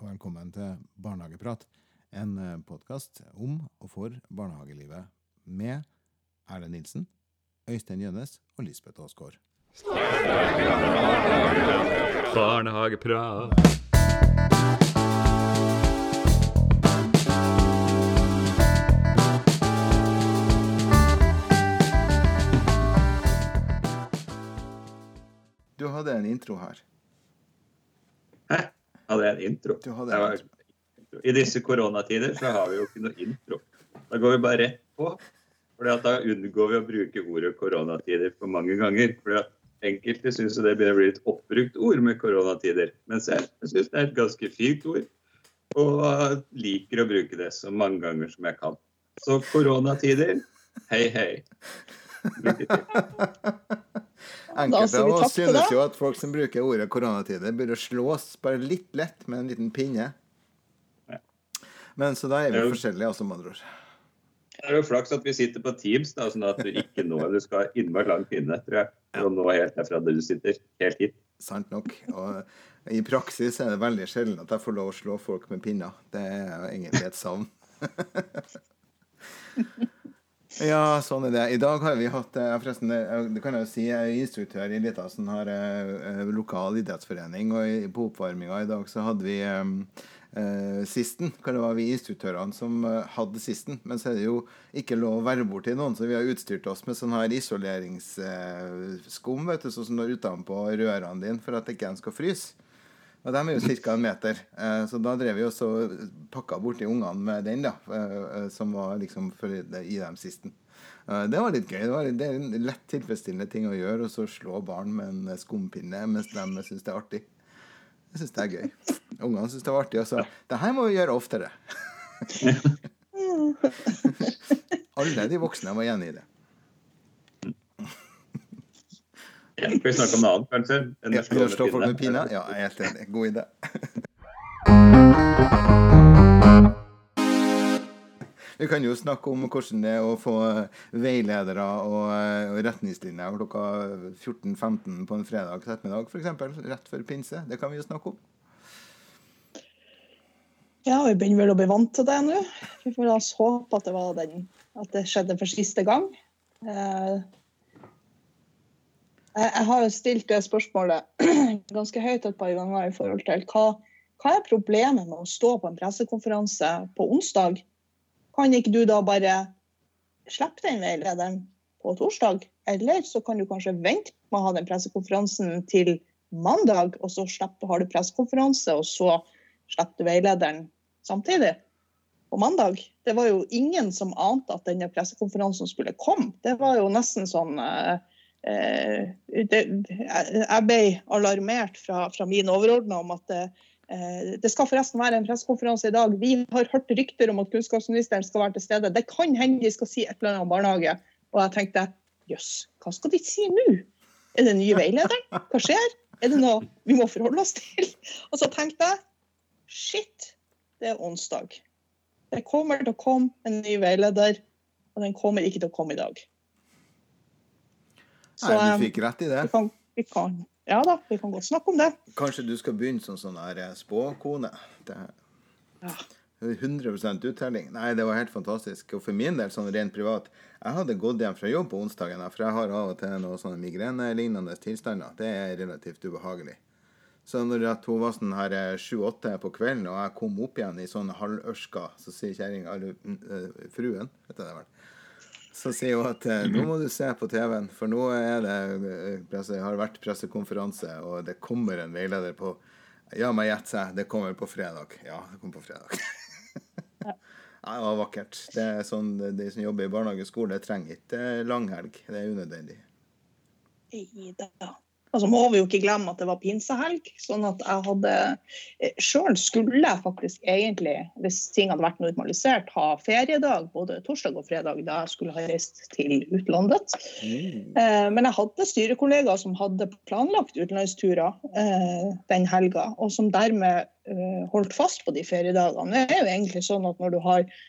og velkommen til Barnehageprat. En podkast om og for barnehagelivet med Erlend Nilsen, Øystein Gjønnes og Lisbeth Aasgaard. Barnehageprat. Du hadde en intro her. Hadde jeg en intro? Var-. I disse koronatider så har vi jo ikke noe intro. Da går vi bare rett på. Fordi at Da unngår vi å bruke ordet koronatider for mange ganger. Fordi at Enkelte syns det begynner å bli et oppbrukt ord med koronatider. Mens jeg syns det er et ganske fint ord. Og liker å bruke det så mange ganger som jeg kan. Så koronatider, hei, hei. Lykke til. Enkelte av oss synes jo at folk som bruker ordet koronatider, burde slås bare litt lett med en liten pinne. Ja. Men så da er vi forskjellige, altså, med andre ord. Det er jo flaks at vi sitter på Teams, da, sånn at du ikke når Du skal ha innmari lang pinne, tror jeg, for å nå helt derfra du sitter. Helt hit. Sant nok. Og i praksis er det veldig sjelden at jeg får lov å slå folk med pinner. Det er egentlig et savn. ja, sånn er det. I dag har vi hatt eh, forresten, det kan jeg jo si, jeg er instruktør i Litasen, har eh, eh, lokal idrettsforening. Og på oppvarminga i dag så hadde vi eh, sisten. Hva det var vi instruktørene som hadde sisten. Men så er det jo ikke lov å være borti noen, så vi har utstyrt oss med sånn her isoleringsskum, vet du, sånn som du har utenpå rørene dine for at ikke en skal fryse. Og de er jo ca. en meter. Eh, Så da drev vi og pakka borti ungene med den, da. eh, eh, Som var liksom i dem sisten. Det var litt gøy. Det, var, det er en lett tilfredsstillende ting å gjøre, og så slå barn med en skumpinne mens de syns det er artig. Jeg syns det er gøy. Ungene syns det var artig. Og så Det her må vi gjøre oftere. Alle de voksne var enig i det. Ja, skal vi snakke om noe annet, kanskje? enn Ja, å slå folk med pinne? pinne? Ja, jeg er helt enig. God idé. Vi kan jo snakke om hvordan det er å få veiledere og eh, retningslinjer klokka 14.15 på en fredag ettermiddag, f.eks. Rett før pinse. Det kan vi jo snakke om. Ja, vi begynner vel å bli vant til det nå. Vi får da håpe at det, var den, at det skjedde for siste gang. Eh, Jeg, har jo stilt det spørsmålet ganske høyt et par ganger i forhold til hva, hva er problemet med å stå på en pressekonferanse på onsdag? Kan ikke du da bare slippe den veilederen på torsdag? Eller så kan du kanskje vente med å ha den pressekonferansen til mandag, og så slipper, har du pressekonferanse, og så slipper du veilederen samtidig på mandag. Det var jo ingen som ante at denne pressekonferansen skulle komme. Det var jo nesten sånn eh, eh, jeg, ble alarmert fra, fra min overordna om at eh, det skal forresten være en pressekonferanse i dag. Vi har hørt rykter om at kunnskapsministeren skal være til stede. Det kan hende de skal si et eller annet om barnehage. Og jeg tenkte jøss, hva skal de si nå? Er det nye veilederen? Hva skjer? Er det noe vi må forholde oss til? Og så tenkte jeg shit, det er onsdag. Det kommer til å komme en ny veileder, og den kommer ikke til å komme i dag. Så Nei, du fikk rett i det. vi kan, vi kan, ja da, vi kan godt snakke om det. Kanskje du skal begynne som sånn eh, spåkone. Det Ja. 100% uttelling. Nei, det var helt fantastisk. Og for min del, sånn rent privat, jeg hadde gått hjem fra jobb på onsdagen, for jeg har av og til noen sånne migrene-lignende tilstander. Det er relativt ubehagelig. Så når hun var sånn her eh, sju-åtte på kvelden, og jeg kom opp igjen i sånn halvørska, så sier kjerringa, eller eh, fruen, vet jeg det vel, så sier hun at eh, nå må du se på TV-en, for nå er det eh, presse, har vært pressekonferanse, og det kommer en veileder på Ja, meg gjett seg, det kommer på fredag. Ja, det kommer på fredag. ja, det var vakkert. Det er sånn De som jobber i barnehage og skole, trenger ikke eh, langhelg. Det er unødvendig. Neida. Og så må vi jo ikke glemme at det var pinsehelg. sånn at jeg hadde Sjøl skulle jeg faktisk egentlig, hvis ting hadde vært normalisert, ha feriedag både torsdag og fredag da jeg skulle ha reist til utlandet. Eh, Men jeg hadde styrekollegaer som hadde planlagt utenlandsturer eh, den helga, og som dermed eh, holdt fast på de feriedagene. Det er jo egentlig sånn at når du har eh,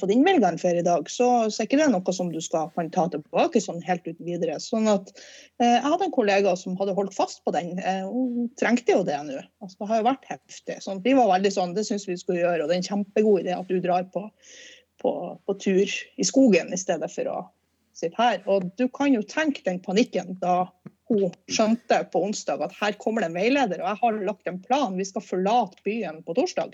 fått innvilga en feriedag, så, så er ikke det noe som du skal kan ta tilbake sånn helt uten videre. Sånn at eh, Jeg hadde en kollega som hadde holdt fast på den. Eh, hun trengte jo det nå. Altså, det har jo vært heftig. Sånn, vi var veldig sånn, Det syns vi skulle gjøre, og det er en kjempegod idé at du drar på, på, på tur i skogen i stedet for å sitte her. Og du kan jo tenke den panikken da hun skjønte på onsdag at her kommer det en veileder, og jeg har lagt en plan. Vi skal forlate byen på torsdag.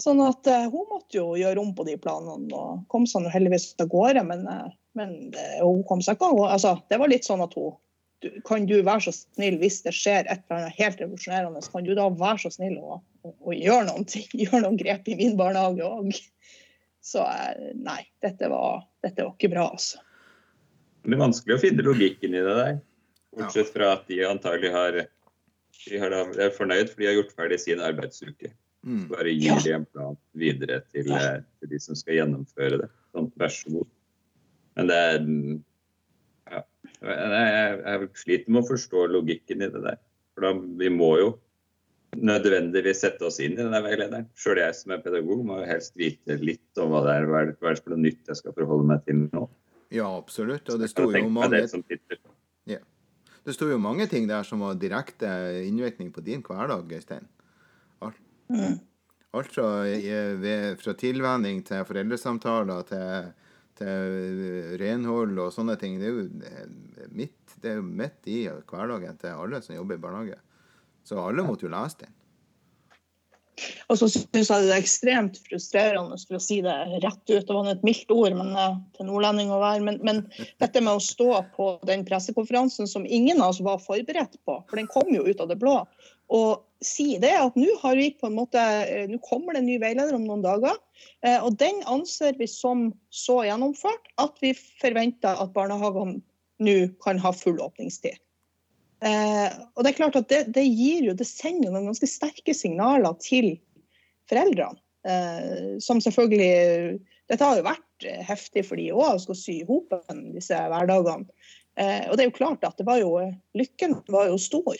Sånn at uh, hun måtte jo gjøre om på de planene og kom seg heldigvis av gårde. Men, uh, men uh, hun kom seg ikke av gårde. Altså, det var litt sånn at hun du, Kan du være så snill hvis det skjer et eller annet helt revolusjonerende, kan du da være så snill å, å, å gjøre noen ting? Gjøre noen grep i min barnehage òg? Så nei, dette var, dette var ikke bra, altså. Det er vanskelig å finne logikken i det der. Bortsett fra at de antagelig har, de har da, er fornøyd for de har gjort ferdig sin arbeidsuke. Mm. Bare gir de en plan videre til, eh, til, de som skal gjennomføre det. Sånn, vær så god. Men det er ja, jeg, jeg, sliter med å forstå logikken i det der. For da, vi må jo nødvendigvis sette oss inn i denne veilederen. Sjøl jeg som er pedagog må jo helst vite litt om hva det er, hva er det for noe nytt jeg skal forholde meg til nå. Ja, absolutt. Og det sto jo mange ja. Det sto jo mange ting der som var direkte innvirkning på din hverdag, Øystein. Mm. Alt fra, fra tilvenning til foreldresamtaler til, til, renhold og sånne ting. Det er jo midt, det er jo midt i hverdagen til alle som jobber i barnehage. Så alle måtte jo lese den. Og så syns jeg det er ekstremt frustrerende, for å si det rett ut. Det var et mildt ord men, uh, til nordlending å være. Men, men, dette med å stå på den pressekonferansen som ingen av oss var forberedt på, for den kom jo ut av det blå, og si det at nå måte, eh, nå kommer det en ny veileder om noen dager. Eh, og den anser vi som så gjennomført at vi forventer at barnehagene nå kan ha full åpningstid. Eh, og det er klart at det, det, gir jo, det sender noen ganske sterke signaler til foreldrene. som selvfølgelig Dette har jo vært heftig for de òg, å skal sy i hop disse hverdagene. og det er jo klart at det var jo, lykken var jo stor.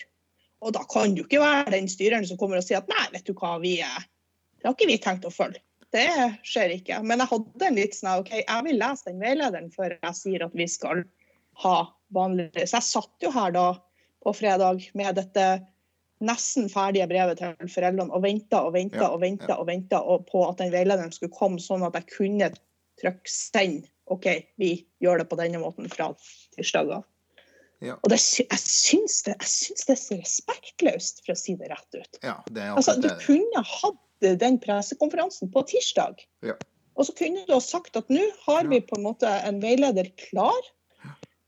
Og da kan du ikke være den styreren som kommer og sier at nei, vet du hva, vi, det har ikke vi tenkt å følge. Det skjer ikke. Men jeg hadde en litt sånn OK, jeg vil lese den veilederen før jeg sier at vi skal ha vanlig Så jeg satt jo her da på fredag med dette nesten ferdige brevet til foreldrene og venta og venta og venta og venta på at den veilederen skulle komme, sånn at jeg kunne trykke 'send'. OK, vi gjør det på denne måten fra tirsdag av. Ja. Og det, jeg, syns det, jeg syns det er så respektløst, for å si det rett ut. Ja, det altså, du kunne hatt den pressekonferansen på tirsdag. Ja. Og så kunne du ha sagt at nå har vi på en måte en veileder klar.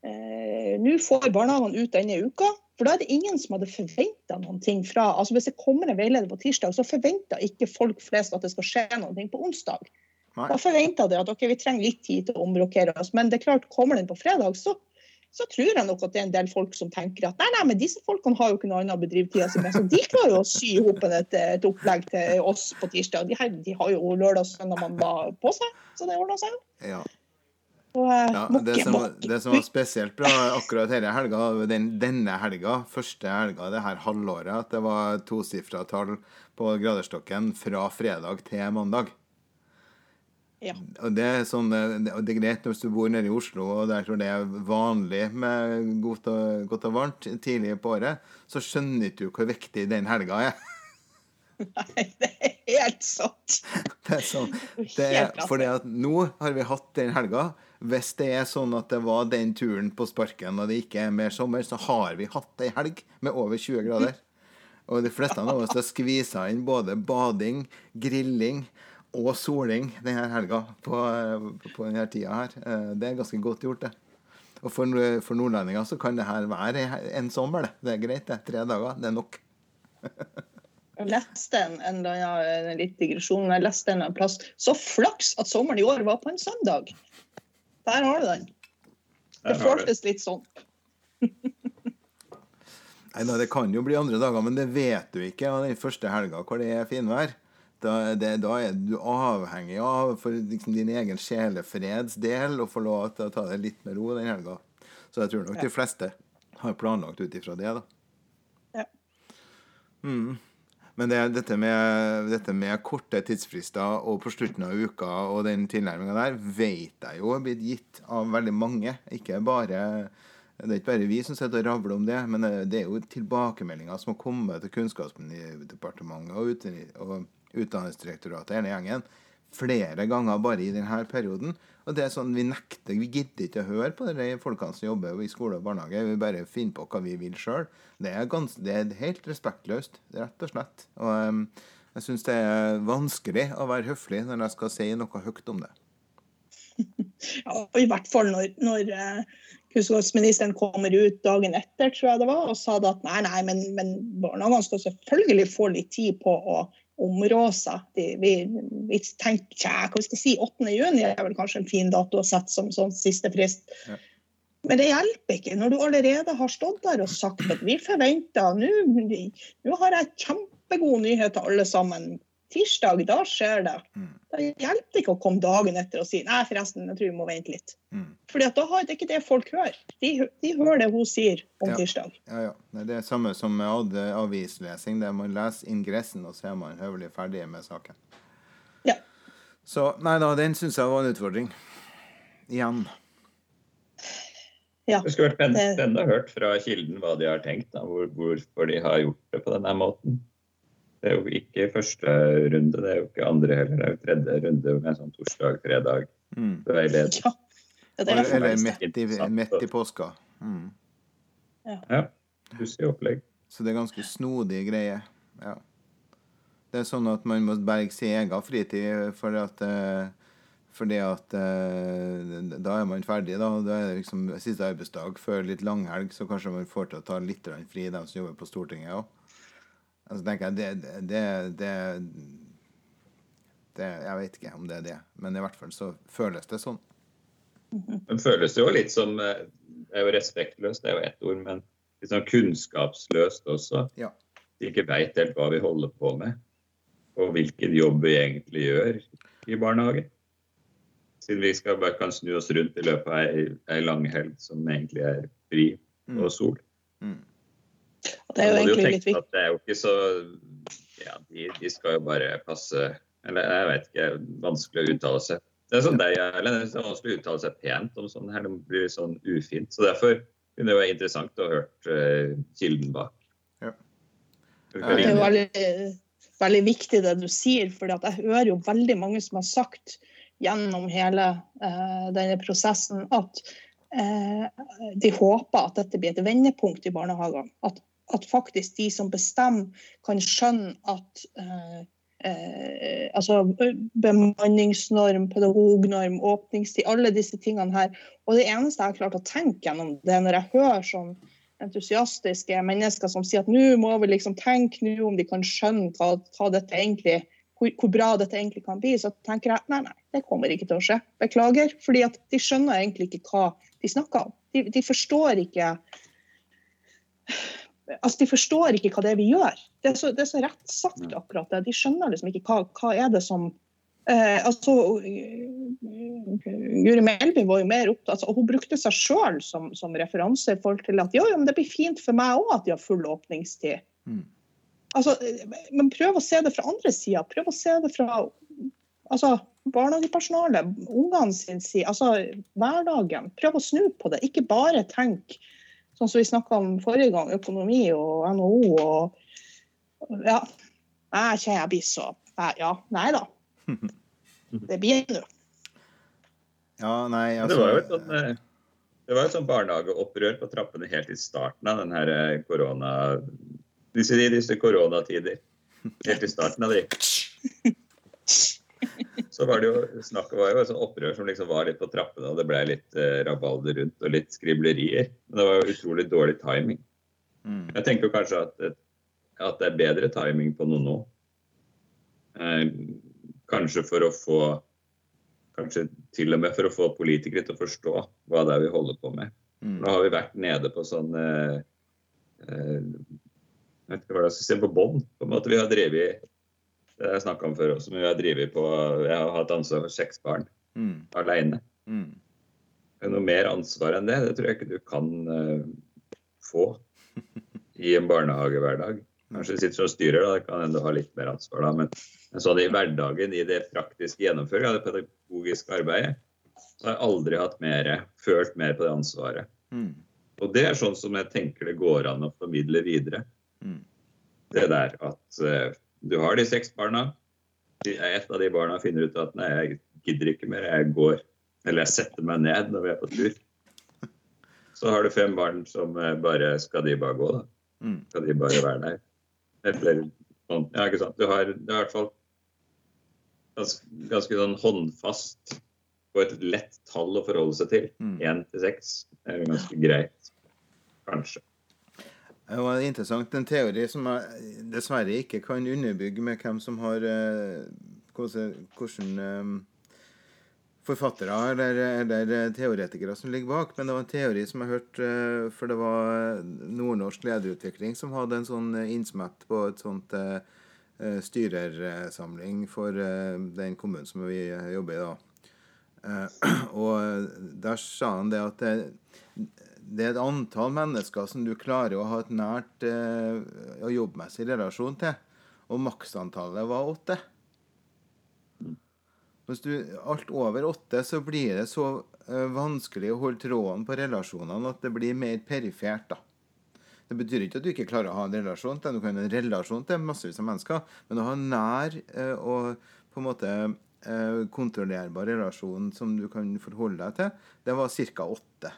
Eh, nå får barnehagene ut denne uka. For da er det ingen som hadde forventa noen ting fra altså Hvis det kommer en veileder på tirsdag, så forventer ikke folk flest at det skal skje noe på onsdag. Nei. Da forventer de at okay, vi trenger litt tid til å omrokere oss. Men det er klart, kommer den på fredag, så så tror jeg nok at det er en del folk som tenker at nei, nei, men disse folkene har jo ikke noe annet å bedrive tida si med, så de klarer jo å sy hop et, et, opplegg til oss på tirsdag. De, her, de har jo lørdag, søndag, mandag på seg, så det ordner seg. Ja. Og, eh, ja, det, som, det, som, var spesielt bra akkurat denne helga, den, denne helga, første helga det her halvåret, at det var tosifra tall på graderstokken fra fredag til mandag. Ja. Og det er, sånn, det er greit hvis du bor nede i Oslo og der tror det er vanlig med godt og, godt og varmt tidlig på året, så skjønner ikke du hvor viktig den helga er. Nei, det er helt sant. Det er sånn, det er, for det at nå har vi hatt den helga. Hvis det er sånn at det var den turen på sparken og det ikke er mer sommer, så har vi hatt ei helg med over 20 grader. Og de fleste av oss har skvisa inn både bading, grilling og soling denne helga på, på denne tida her. Eh, det er ganske godt gjort, det. Og for, for nordlendinger så kan det her være en sommer, det. Det er greit, det. Tre dager, det er nok. Jeg leste en, en, en, en litt digresjon. Jeg leste en plass. Så flaks at sommeren i år var på en søndag! Der har du den. Det føltes litt sånn. Nei, Det kan jo bli andre dager, men det vet du ikke av den første helga hvor det er finvær. Da, det, da, er du avhengig av, for liksom din egen sjelefreds del, å få lov til å ta det litt med ro den helga. Så jeg tror nok ja. de fleste har planlagt ut ifra det, da. Ja. Mm. Men det, dette, med, dette med korte tidsfrister og på slutten av uka og den tilnærminga der, vet jeg jo er blitt gitt av veldig mange. Ikke bare det er ikke bare vi som sitter og ravler om det, men det er jo tilbakemeldinger som har kommet til Kunnskapsdepartementet og, Utdanningsdirektoratet, hele gjengen, flere ganger bare i denne perioden. Og det er sånn, Vi nekter, vi gidder ikke å høre på de folkene som jobber i skole og barnehage. Vi bare finner på hva vi vil sjøl. Det, det, er helt respektløst, rett og slett. Og um, jeg syns det er vanskelig å være høflig når jeg skal si noe høyt om det. Ja, og I hvert fall når, når uh, kunnskapsministeren kommer ut dagen etter, tror jeg det var, og sa at nei, nei, men, men barnehagene skal selvfølgelig få litt tid på å områ seg. Vi, vi, tenker tja, hva vi skal si, 8. juni er vel kanskje en fin dato å sette som, sånn siste frist. Ja. Men det hjelper ikke når du allerede har stått der og sagt at vi forventer Nå har jeg kjempegod nyhet til alle sammen tirsdag, da skjer det. Mm. Da hjelper det ikke å komme dagen etter og si nei, forresten, jeg tror vi må vente litt. Mm. Fordi da har det ikke det folk hører. De, de hører det hun sier om ja. tirsdag. Ja, ja. Det er det samme som med avislesing. Der man leser ingressen, og så er man høvelig ferdig med saken. Ja. Så nei da, den syns jeg var en utfordring. Igjen. Ja, det skulle vært spennende å høre fra kilden hva de har tenkt, da, hvor, hvorfor de har gjort det på denne måten. Det er jo ikke første runde, det er jo ikke andre heller. Det er jo tredje runde med sånn torsdag-fredag. Mm. Ja. Eller midt i, midt i påska. Mm. Ja. ja. Pussig opplegg. Så det er ganske snodig greie. Ja. Det er sånn at man må berge sin egen fritid for at fordi at uh, da er man ferdig. Da Da er det liksom siste arbeidsdag før litt langhelg, så kanskje man får til å ta litt fri, de som jobber på Stortinget òg. Altså, tenker jeg, det, det, det, det, Jeg vet ikke om det er det, men i hvert fall så føles det sånn. Det føles jo litt som eh, Det er jo respektløst, det er jo ett ord, men litt sånn kunnskapsløst også. Ja. Vi ikke veit helt hva vi holder på med, og hvilken jobb vi egentlig gjør i barnehage. Siden vi skal bare kan snu oss rundt i løpet av ei, ei langhelg som egentlig er fri mm. og sol. Mm. Det er jo egentlig litt viktig. Det er jo ikke så Ja, de, de, skal jo bare passe Eller jeg vet ikke, vanskelig å uttale seg. Det er sånn deg, eller det er vanskelig å uttale seg pent om sånn her. Det blir sånn ufint. Så derfor kunne det være interessant å ha hørt uh, kilden bak. Ja. Det er veldig, veldig viktig det du sier, for jeg hører jo veldig mange som har sagt gjennom hele uh, denne prosessen at uh, de håper at dette blir et vendepunkt i barnehagene. At at faktisk de som bestemmer, kan skjønne at eh, eh, altså bemanningsnorm, pedagognorm, åpningstid, alle disse tingene her. Og det eneste jeg har klart å tenke gjennom det, når jeg hører sånn entusiastiske mennesker som sier at nå må vi liksom tenke nå om de kan skjønne hva, hva dette egentlig hvor, hvor, bra dette egentlig kan bli, så tenker jeg nei, nei, det kommer ikke til å skje. Beklager. fordi at de skjønner egentlig ikke hva de snakker om. De, de forstår ikke altså De forstår ikke hva det er vi gjør. Det er så, det er så rett sagt, akkurat det. De skjønner liksom ikke hva, hva er det som eh, altså, Guri Melby var jo mer opptatt altså, Hun brukte seg sjøl som, som, referanse i forhold til at jo, jo, men det blir fint for meg òg at de har full åpningstid. Mm. Altså, men prøv å se det fra andre sida. Prøv å se det fra altså, barnehagepersonalet, ungene sin side. Altså hverdagen. Prøv å snu på det. Ikke bare tenk Sånn som vi snakka om forrige gang, økonomi og NHO og Ja. Jeg kjenner jeg blir så Ja, nei da. Det blir nå. Ja, nei, altså Det var jo et sånn, eh, det var et sånn barnehageopprør på trappene helt i starten av denne eh, korona... Disse, disse koronatider. Helt i starten av de. så var det jo snakk var jo et sånt opprør som liksom var litt på trappene, og det ble litt eh, rabalder rundt og litt skriblerier. Men det var jo utrolig dårlig timing. Mm. Jeg tenker kanskje at, at, det er bedre timing på noe nå. Eh, kanskje for å få Kanskje til og med for å få politikere til å forstå hva det er vi holder på med. Mm. Nå har vi vært nede på sånn eh, eh, jeg vet ikke hva det er, system på bånn. Vi har drevet det har jeg snakka om før også, men jeg, på Jeg har hatt ansvar for seks barn mm. aleine. Mm. Noe mer ansvar enn det, det tror jeg ikke du kan uh, få i en barnehagehverdag. Kanskje du sitter som styrer, da. Kan hende du har litt mer ansvar da. Men, men sånn i hverdagen, i det praktiske gjennomføringa, det pedagogiske arbeidet, så har jeg aldri hatt mer, følt mer på det ansvaret. Mm. Og det er sånn som jeg tenker det går an å formidle videre. Mm. Det der at eh, du har de seks barna. Et av de barna finner ut at nei, jeg gidder ikke mer, jeg går. Eller jeg setter meg ned når vi er på tur. Så har du fem barn som eh, bare Skal de bare gå, da? Mm. Skal de bare være der? Eller sånn. Ja, ikke sant. Du har, du har i hvert fall ganske, ganske sånn håndfast og et lett tall å forholde seg til. Mm. Én til seks er ganske greit. Kanskje. Det var interessant. En teori som jeg dessverre ikke kan underbygge med hvem som har eh, hvordan eh, forfattere eller, eller teoretikere som ligger bak. Men det var en teori som jeg hørte eh, For det var Nordnorsk lederutvikling som hadde en sånn innsmett på et sånt styrersamling for den kommunen som vi jobber i da. Og der sa han det at det, det er et antall mennesker som du klarer å ha et nært eh, og jobbmessig relasjon til. Og maksantallet var åtte. Hvis du alt over åtte, så blir det så eh, vanskelig å holde tråden på relasjonene at det blir mer perifert. da. Det betyr ikke at du ikke klarer å ha en relasjon til Du kan ha en relasjon til massevis av mennesker, men å ha en nær eh, og på en måte eh, kontrollerbar relasjon som du kan forholde deg til, det var ca. åtte.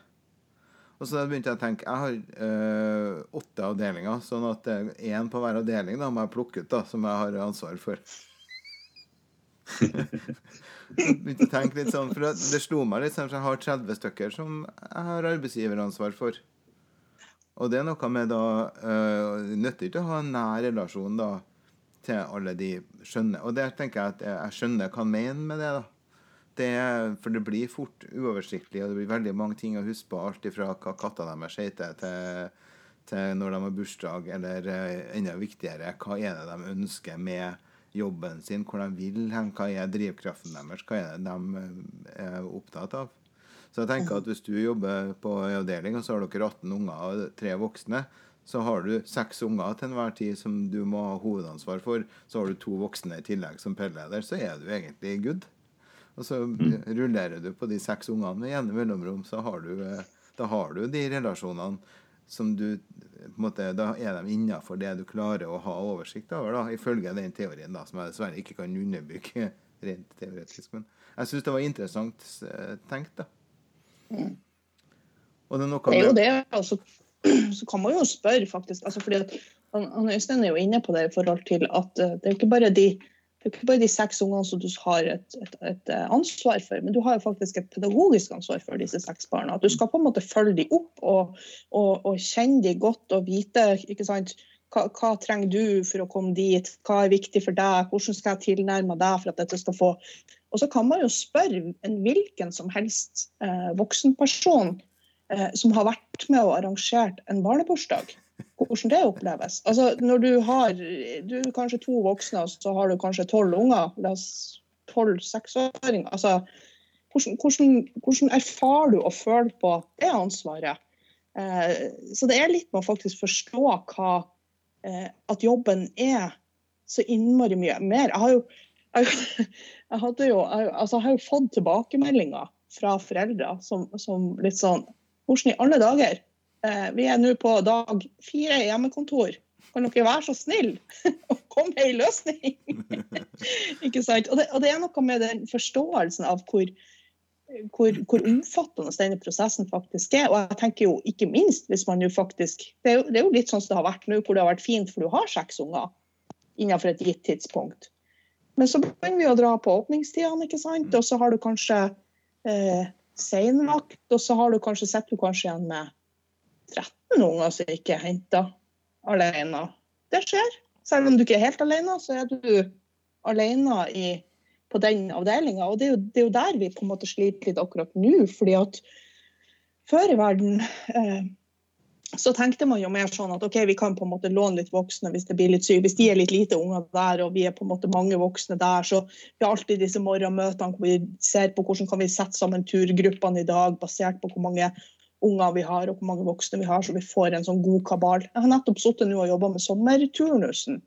Og så begynte jeg å tenke Jeg har øh, åtte avdelinger, sånn at én på hver avdeling da må jeg plukke ut, da, som jeg har ansvar for. begynte å tenke litt sånn, for det, det slo meg litt sånn, for jeg har 30 stykker som jeg har arbeidsgiveransvar for. Og det er noe med da øh, Nytter ikke å ha en nær relasjon da til alle de skjønner. Og der tenker jeg at jeg skjønner hva han mener med det. da. Det, for det blir fort uoversiktlig, og det blir veldig mange ting å huske på. Alt ifra hva katta deres heter, til, til når de har bursdag, eller eh, enda viktigere, hva er det de ønsker med jobben sin, hvor de vil hen, hva er drivkraften deres, hva er det de eh, er opptatt av. Så jeg tenker at hvis du jobber på en avdeling, og så har dere 18 unger og tre voksne, så har du seks unger til enhver tid som du må ha hovedansvar for. Så har du to voksne i tillegg som pelleder, så er du egentlig good. Og så rullerer du på de seks ungene med jevne mellomrom, så har du, eh, da har du de relasjonene som du på en måte, Da er de innafor det du klarer å ha oversikt over, da, ifølge den teorien, da, som jeg dessverre ikke kan underbygge rent teoretisk. Men jeg syns det var interessant eh, tenkt, da. Og det er noe Det er jo det. Altså, så kan man jo spørre, faktisk. Altså, fordi at han, han Øystein er jo inne på det i forhold til at eh, det er jo ikke bare de det er ikke bare de seks ungene som du har et, et, et eh, ansvar for, men du har jo faktisk et pedagogisk ansvar for disse seks barna. At du skal på en måte følge dem opp og, og, og kjenne dem godt og vite ikke sant, hva, hva trenger du for å komme dit, hva er viktig for deg, hvordan skal jeg tilnærme deg for at dette skal få Og så kan man jo spørre en hvilken som helst eh, voksenperson eh, som har vært med og arrangert en barnebursdag. Hvordan det oppleves. Altså, når du har du er kanskje to voksne, og så har du kanskje tolv unger. La oss tolv seksåringer. Altså, hvordan, hvordan, hvordan erfarer du og føler på det ansvaret? Eh, så det er litt med å faktisk forstå hva eh, At jobben er så innmari mye mer. Jeg har jo jeg, hadde jo, altså, jeg har jo fått tilbakemeldinger fra foreldre som, som litt sånn Hvordan i alle dager? Eh, vi er nå på dag fire i hjemmekontor. Kan dere være så snill å komme med ei løsning? ikke sant? Og det, og det er noe med den forståelsen av hvor, hvor, hvor omfattende denne prosessen faktisk er. Og jeg tenker jo ikke minst hvis man jo faktisk Det er jo, det er jo litt sånn som det har vært nå, hvor det har vært fint for du har seks unger innenfor et gitt tidspunkt. Men så begynner vi å dra på åpningstidene, ikke sant? og så har du kanskje eh, seinvakt, og så har du kanskje sett du kanskje igjen med 13 unger som ikke er henta alene. Det skjer. Selv om du ikke er helt alene, så er du alene i, på den avdelinga. Og det er, jo, det er jo der vi på en måte sliter litt akkurat nå. fordi at før i verden eh, så tenkte man jo mer sånn at ok, vi kan på en måte låne litt voksne hvis det blir litt syk. Hvis de er litt lite unger der, og vi er på en måte mange voksne der, så vi har alltid disse morgenmøtene hvor vi ser på hvordan kan vi sette sammen turgruppene i dag, basert på hvor mange unger vi har, og hvor mange voksne vi har, så vi får en sånn god kabal. Jeg har nettopp sittet og jobba med sommerturnusen.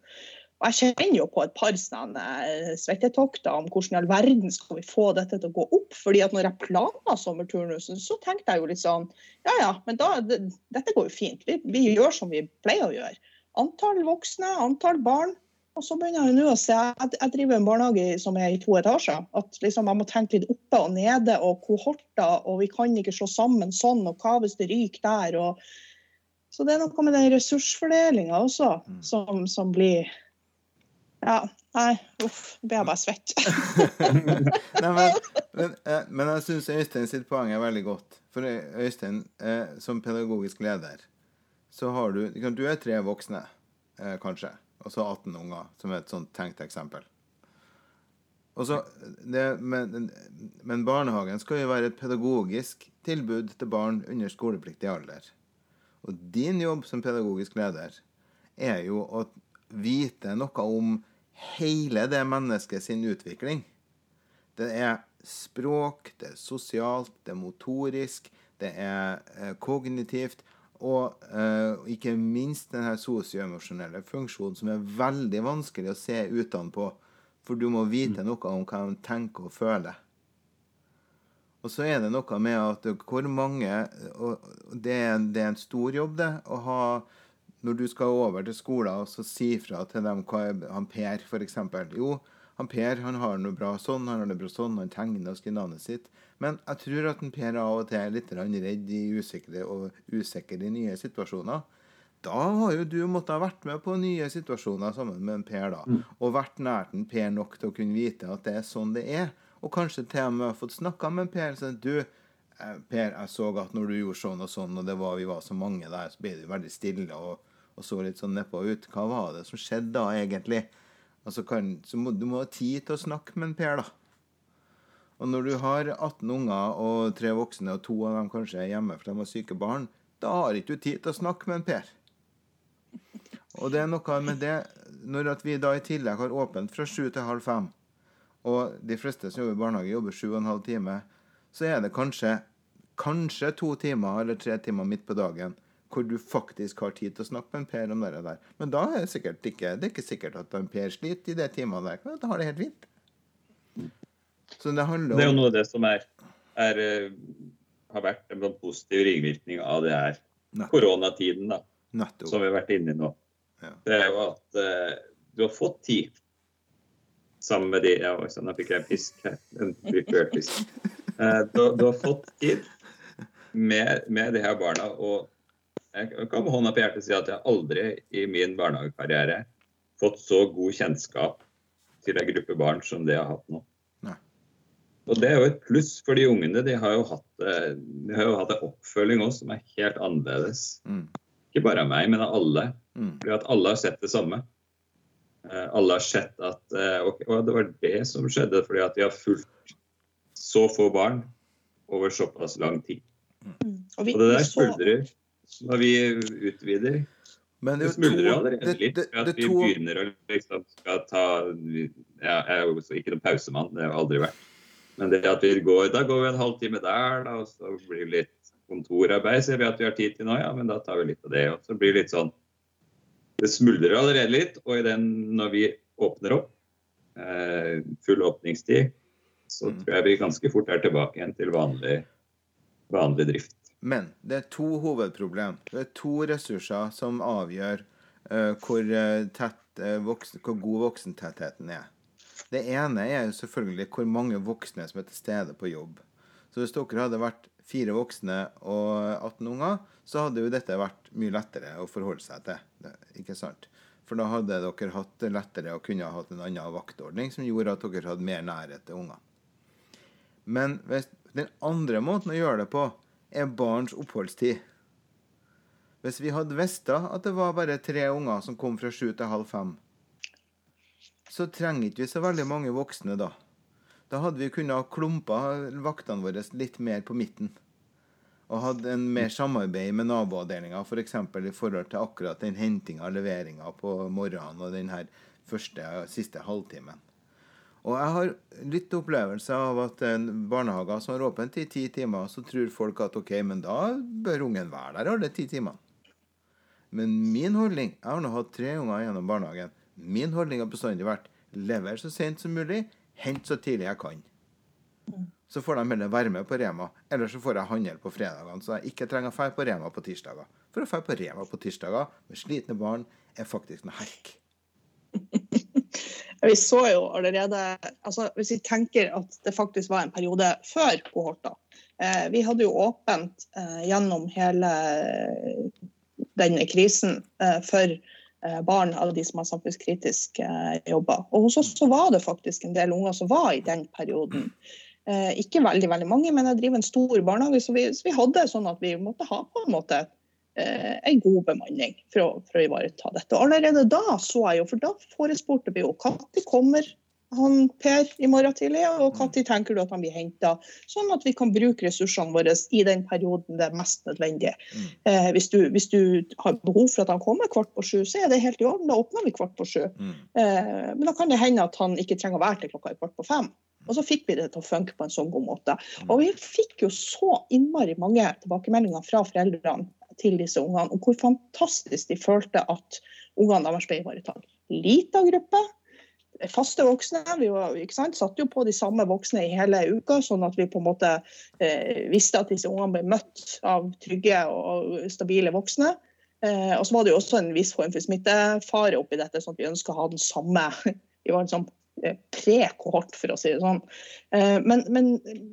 Og jeg kjenner jo på et par sånne eh, svettetokter om hvordan i all verden skal vi få dette til å gå opp. fordi at når jeg planla sommerturnusen, så tenkte jeg jo litt sånn Ja ja, men da, det, dette går jo fint. Vi, vi, gjør som vi pleier å gjøre. Antall voksne, antall barn. Og så begynner jeg nå å se Jeg, jeg driver en barnehage som er i to etasjer. At liksom jeg må tenke litt oppe og nede og kohorter, og vi kan ikke slå sammen sånn, og hva hvis det ryker der? og så det er noe med den ressursfordelinga også mm. som, som blir ja. Nei, uff. Blir jeg bare svett. Nei, men, men, eh, men, jeg syns Øystein sitt poeng er veldig godt. For Øystein, eh, som pedagogisk leder, så har du Du er tre voksne, eh, kanskje, og så 18 unger, som er et sånt tenkt eksempel. Så, det, men, men, barnehagen skal jo være et pedagogisk tilbud til barn under skolepliktig alder. Og din jobb som pedagogisk leder er jo å vite noe om hele det mennesket sin utvikling. Det er språk, det er sosialt, det er motorisk, det er eh, kognitivt. Og eh, ikke minst den sosioemosjonelle funksjonen, som er veldig vanskelig å se utenpå. For du må vite mm. noe om hva de tenker og føler. Og så er det noe med at hvor mange og det er, det er en stor jobb, det, å ha når du skal over til skolen og så si fra til dem hva han Per, f.eks. Jo, han Per han har noe bra sånn, han har det bra sånn, han tegner og skriver navnet sitt. Men jeg tror at en Per av og til er litt redd i usikre og usikre i nye situasjoner. Da har jo du måttet ha vært med på nye situasjoner sammen med en Per, da. Mm. Og vært nært en Per nok til å kunne vite at det er sånn det er. Og kanskje til og med fått snakka med en Per. sånn at du, eh, Per, jeg så at når du gjorde sånn og sånn, og det var, vi var så mange der, så ble du veldig stille. og og så litt sånn nedpå ut. Hva var det som skjedde da, egentlig? Altså kan, så må, du må ha tid til å snakke med en Per, da. Og når du har 18 unger og tre voksne, og to av dem kanskje er hjemme for de har syke barn, da har ikke du tid til å snakke med en Per. Og det er noe med det Når vi da i tillegg har åpent fra sju til halv fem, og de fleste som jobber i barnehage, jobber sju og en halv time, så er det kanskje, kanskje to timer eller tre timer midt på dagen hvor du faktisk har tid til å snakke med en Per om det der. Men da er det sikkert ikke, det er ikke sikkert at en Per sliter i de timene der. Da har det helt fint. Så det handler om Det er jo noe av det som er, er eh, har vært en sånn positiv ringvirkning av det her koronatiden, da. Nettopp. Som vi har vært inne i nå. Ja. Det er jo at uh, du har fått tid sammen med de ja, Nå fikk jeg en pisk her. En virtuell pisk. Uh, du, du, har fått tid med, med de her barna. og jeg kan med hånda på hjertet si at jeg aldri i min barnehagekarriere fått så god kjennskap til en gruppe barn som det jeg har hatt nå. Nei. Og det er jo et pluss for de ungene. De har jo hatt, eh, de har jo hatt en oppfølging også som er helt annerledes. Mm. Ikke bare av meg, men av alle. Mm. Fordi at alle har sett det samme. Eh, alle har sett at eh, Og det var det som skjedde fordi at de har fulgt så få barn over såpass lang tid. Mm. Og, vi, og det der smuldrer når vi utvider. Men det, smuldrer smuldrer allerede litt. for at vi begynner å liksom skal ta ja, Jeg er jo ikke noen pausemann, det har jeg aldri vært. Men det at vi går, da går vi en halvtime der, da, og så blir det litt kontorarbeid. Ser vi at vi har tid til nå, ja, men da tar vi litt av det. Og så blir det litt sånn Det smuldrer allerede litt. Og i den, når vi åpner opp, eh, full åpningstid, så mm. tror jeg vi ganske fort er tilbake igjen til vanlig, vanlig drift. Men det er to hovedproblem. Det er to ressurser som avgjør uh, hvor, uh, tett, uh, voksen, hvor, god voksentettheten er. Det ene er selvfølgelig hvor mange voksne som er til stede på jobb. Så hvis dere hadde vært fire voksne og 18 unger, så hadde jo dette vært mye lettere å forholde seg til. Ikke sant? For da hadde dere hatt det lettere å kunne ha hatt en annen vaktordning som gjorde at dere hadde mer nærhet til unger. Men hvis, den andre måten å gjøre det på er barns oppholdstid. Hvis vi hadde visst at det var bare tre unger som kom fra sju til halv fem, så trenger ikke vi så veldig mange voksne da. Da hadde vi kunnet klumpa vaktene våre litt mer på midten. Og hatt en mer samarbeid med naboavdelinga, f.eks. For i forhold til akkurat den hentinga og leveringa på morgenen og den her første, siste halvtimen. Og jeg har litt opplevelse av at barnehager som har åpent i ti timer, så tror folk at OK, men da bør ungen være der alle ti timene. Men min holdning Jeg har nå hatt tre unger gjennom barnehagen. Min holdning har bestandig vært lever så sent som mulig, hent så tidlig jeg kan. Så får de heller være med på Rema, eller så får jeg handle på fredagene, så jeg ikke trenger å dra på Rema på tirsdager. For å dra på Rema på tirsdager med slitne barn er faktisk noe herk. Vi så jo allerede altså Hvis vi tenker at det faktisk var en periode før kohorter eh, Vi hadde jo åpent eh, gjennom hele denne krisen eh, for eh, barn av de som har samfunnskritisk eh, jobber. Og hos oss så var det faktisk en del unger som var i den perioden. Eh, ikke veldig veldig mange, men jeg driver en stor barnehage, så vi, så vi hadde sånn at vi måtte ha på en måte eh, en god bemanning for å, for å ivareta dette. Og allerede da så jeg jo, for da forespurte vi jo når kommer han Per i morgen tidlig, og når tenker du at han blir henta? Sånn at vi kan bruke ressursene våre i den perioden det er mest nødvendig. Eh, hvis, du, hvis, du, har behov for at han kommer kvart på sju, så er det helt i orden. Da åpner vi kvart på sju. Eh, men da kan det hende at han ikke trenger å være til klokka er kvart på fem. Og så fikk vi det til å funke på en sånn god måte. Og vi fikk jo så innmari mange tilbakemeldinger fra foreldrene til disse ungene om hvor fantastisk de følte at ungene deres ble ivaretatt. Lita gruppe, faste voksne. Vi var, satt jo på de samme voksne i hele uka, sånn at vi på en måte eh, visste at disse ungene ble møtt av trygge og stabile voksne. Eh, og så var det jo også en viss form for smittefare oppi dette, sånn at vi ønska å ha den samme Vi var sånn pre-kohort, for å si det sånn. Eh, men, men,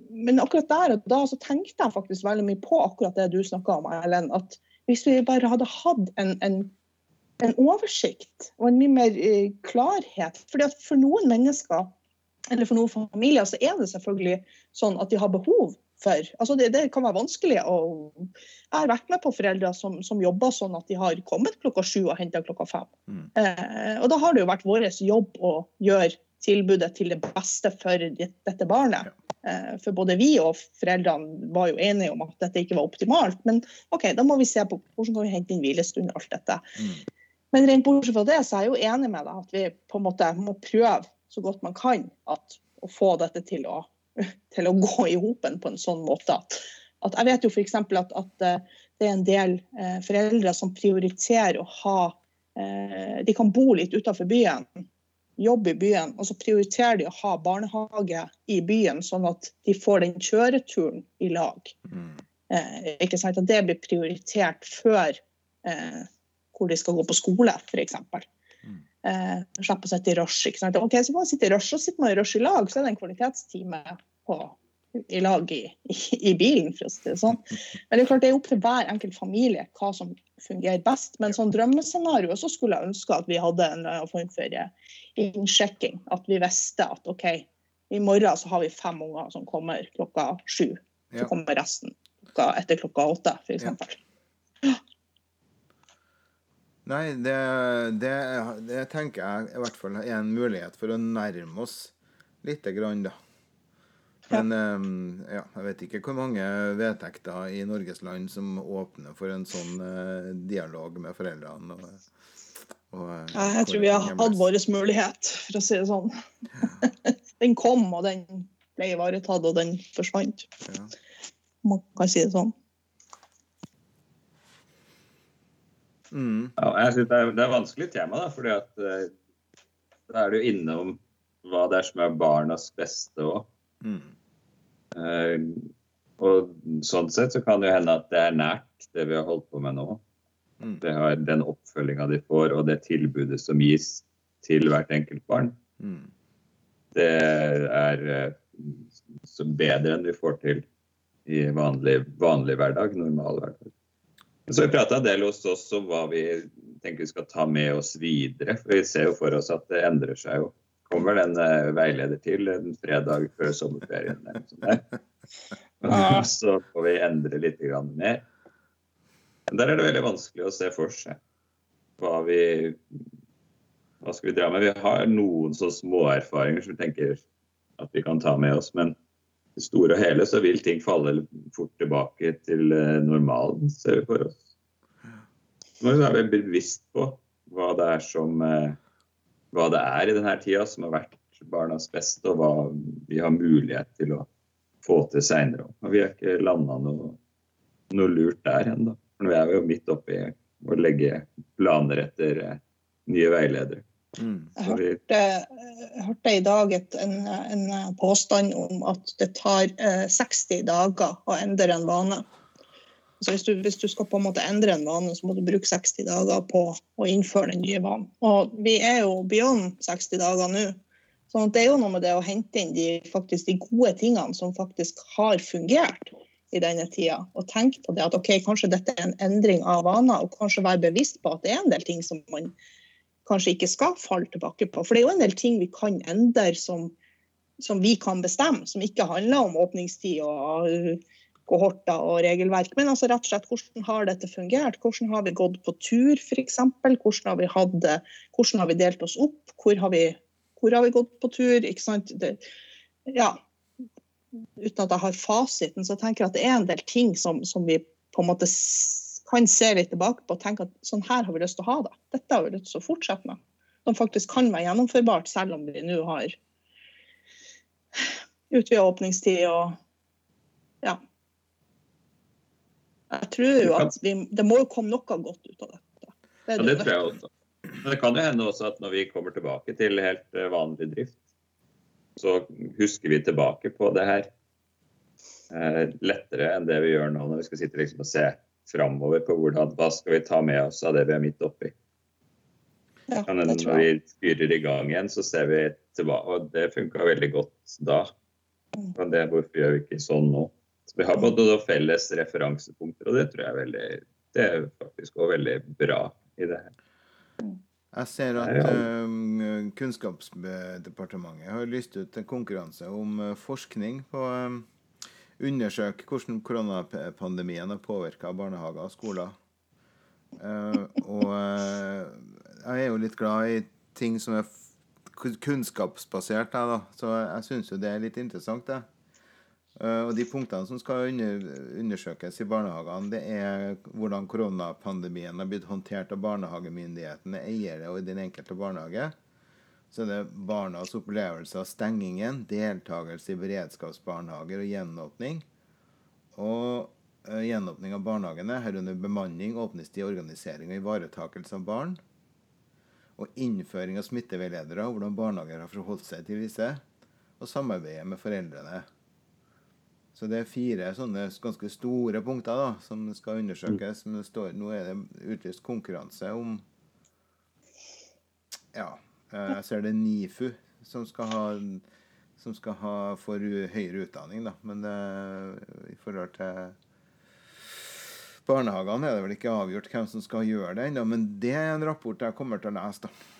men, akkurat der og da så tenkte jeg faktisk veldig mye på akkurat det du snakka om, Erlend. At hvis vi bare hadde hatt en, en, en oversikt og en mye mer eh, klarhet fordi at For noen mennesker eller for noen familier så er det selvfølgelig sånn at de har behov for. Altså det, det, kan være vanskelig. Og jeg har vært med på foreldre som, som jobber sånn at de har kommet klokka sju og henta klokka fem. Mm. Eh, og da har det jo vært vår jobb å gjøre tilbudet til det beste for dette barnet. Eh, for både vi og foreldrene var jo enige om at dette ikke var optimalt. Men OK, da må vi se på hvordan kan vi hente inn hvilestund og alt dette. Mm. Men rent bortsett fra det, så er jeg jo enig med deg at vi på en måte må prøve så godt man kan at, å få dette til å, til å gå i hopen på en sånn måte at, at Jeg vet jo f.eks. At, at eh, det er en del eh, foreldre som prioriterer å ha eh, De kan bo litt utenfor byen, jobbe i byen, og så prioriterer de å ha barnehage i byen, sånn at de får den kjøreturen i lag. Mm. Eh, ikke sant? At det blir prioritert før eh, hvor de skal gå på skole, f.eks. Mm. Eh, Slippe å sitte i rush. ikke sant? Ok, Så må man sitte i rush, og sitter man i rush i lag, så er det en kvalitetstime på, i lag i, i, bilen, for å si det sånn. Men det er klart det er opp til hver enkelt familie hva som fungerer best. Men sånn drømmescenario så skulle jeg ønske at vi hadde en form for eh, innsjekking. At vi visste at OK, i morgen så har vi fem unger som kommer klokka sju. Så kommer resten klokka, etter klokka åtte, f.eks. Ja. Nei, det, det, det, tenker jeg i hvert fall er en mulighet for å nærme oss lite grann, da. Men um, ja, jeg vet ikke hvor mange vedtekter i Norges land som åpner for en sånn uh, dialog med foreldrene. Og, og, uh, jeg tror vi har hatt vår mulighet, for å si det sånn. Ja. den kom, og den ble ivaretatt, og den forsvant. Ja. Man kan si det sånn. Mm. Ja, jeg synes det, er, det er vanskelig tema, da, fordi at eh, da er du innom hva det er som er barnas beste òg. Mm. Uh, og sånn sett så kan det jo hende at det er nært det vi har holdt på med nå. Mm. Det har Den oppfølginga de får, og det tilbudet som gis til hvert enkelt barn, mm. det er uh, bedre enn vi får til i vanlig, vanlig hverdag, normal hverdag. Så Vi prata en del hos oss om hva vi tenker vi skal ta med oss videre. for Vi ser jo for oss at det endrer seg. jo. Kommer den uh, veileder til en fredag før sommerferien. Sånn så får vi endre litt mer. Men der er det veldig vanskelig å se for seg hva vi hva skal vi dra med. Vi har noen så små erfaringer som vi tenker at vi kan ta med oss. men det store og hele så vil ting falle fort tilbake til eh, normalen, ser vi for oss. Så må vi være bevisst på hva det er som eh, hva det er i denne tida som har vært barnas beste, og hva vi har mulighet til å få til seinere. Vi har ikke landa noe, noe, lurt der ennå. Vi er jo midt oppi å legge planer etter eh, nye veiledere. Mm. Jeg, hørte, jeg, hørte, i dag et, en, en, påstand om at det tar eh, 60 dager å endre en vane. Altså hvis, du, hvis, du, skal på en måte endre en vane, så må du bruke 60 dager på å innføre den nye vanen. Og vi er jo beyond 60 dager nå. Så det er jo noe med det å hente inn de, faktisk, de gode tingene som faktisk har fungert i denne tida. Og tenke på det at ok, kanskje dette er en endring av vaner, og kanskje være bevisst på at det er en del ting som man kanskje ikke skal falle tilbake på. For det er jo en del ting vi kan endre som, som vi kan bestemme, som ikke handler om åpningstid og kohorter og regelverk. Men altså rett og slett hvordan har dette fungert? Hvordan har vi gått på tur, f.eks.? Hvordan, har vi hvordan har vi delt oss opp? Hvor har vi, hvor har vi gått på tur? Ikke sant? Det, ja. Uten at jeg har fasiten, så tenker jeg at det er en del ting som, som vi på en måte kan se litt tilbake på og tenke at sånn her har vi lyst til å ha det. Dette har vi lyst til å fortsette med. Som faktisk kan være gjennomførbart, selv om vi nå har utvida åpningstid og ja, jeg tror jo at vi, det må jo komme noe godt ut av dette. Det, ja, det tror jeg også. Men det kan jo hende også at når vi kommer tilbake til helt eh, vanlig drift, så husker vi tilbake på det her eh, lettere enn det vi gjør nå når vi skal sitte liksom og se framover på hvordan, hva skal vi ta med oss av det vi er midt oppi. Ja, Men når vi fyrer i gang igjen, så ser vi tilbake, og det funka veldig godt da. Mm. Og det, hvorfor gjør vi ikke sånn nå? Så vi har både felles referansepunkter, og det tror jeg er veldig Det er faktisk også veldig bra i det her. Jeg ser at uh, Kunnskapsdepartementet har lyst ut en konkurranse om uh, forskning på um, undersøke hvordan koronapandemien har påvirka barnehager og skoler. Uh, og uh, jeg er jo litt glad i ting som er kunnskapsbasert, da, så jeg syns jo det er litt interessant, det. Eh, og De punktene som skal undersøkes i barnehagene, det er hvordan koronapandemien har blitt håndtert av barnehagemyndighetene, eiere og i den enkelte barnehage. Så det er barnas opplevelse av stengingen, deltakelse i beredskapsbarnehager og gjenåpning. Og uh, gjenåpning av barnehagene, herunder bemanning, åpningstid, organisering og ivaretakelse av barn. Og innføring av smitteveiledere, hvordan barnehager har forholdt seg til disse. Og samarbeidet med foreldrene. Så det er fire sånne ganske store punkter da, som skal undersøkes. Men står, nå er det utlyst konkurranse om Ja, eh, jeg ser det er NIFU som skal ha, som skal ha for høyere utdanning, da. Men det, i forhold til barnehagene er det vel ikke avgjort hvem som skal gjøre det ennå. Men det er en rapport jeg kommer til å lese, da.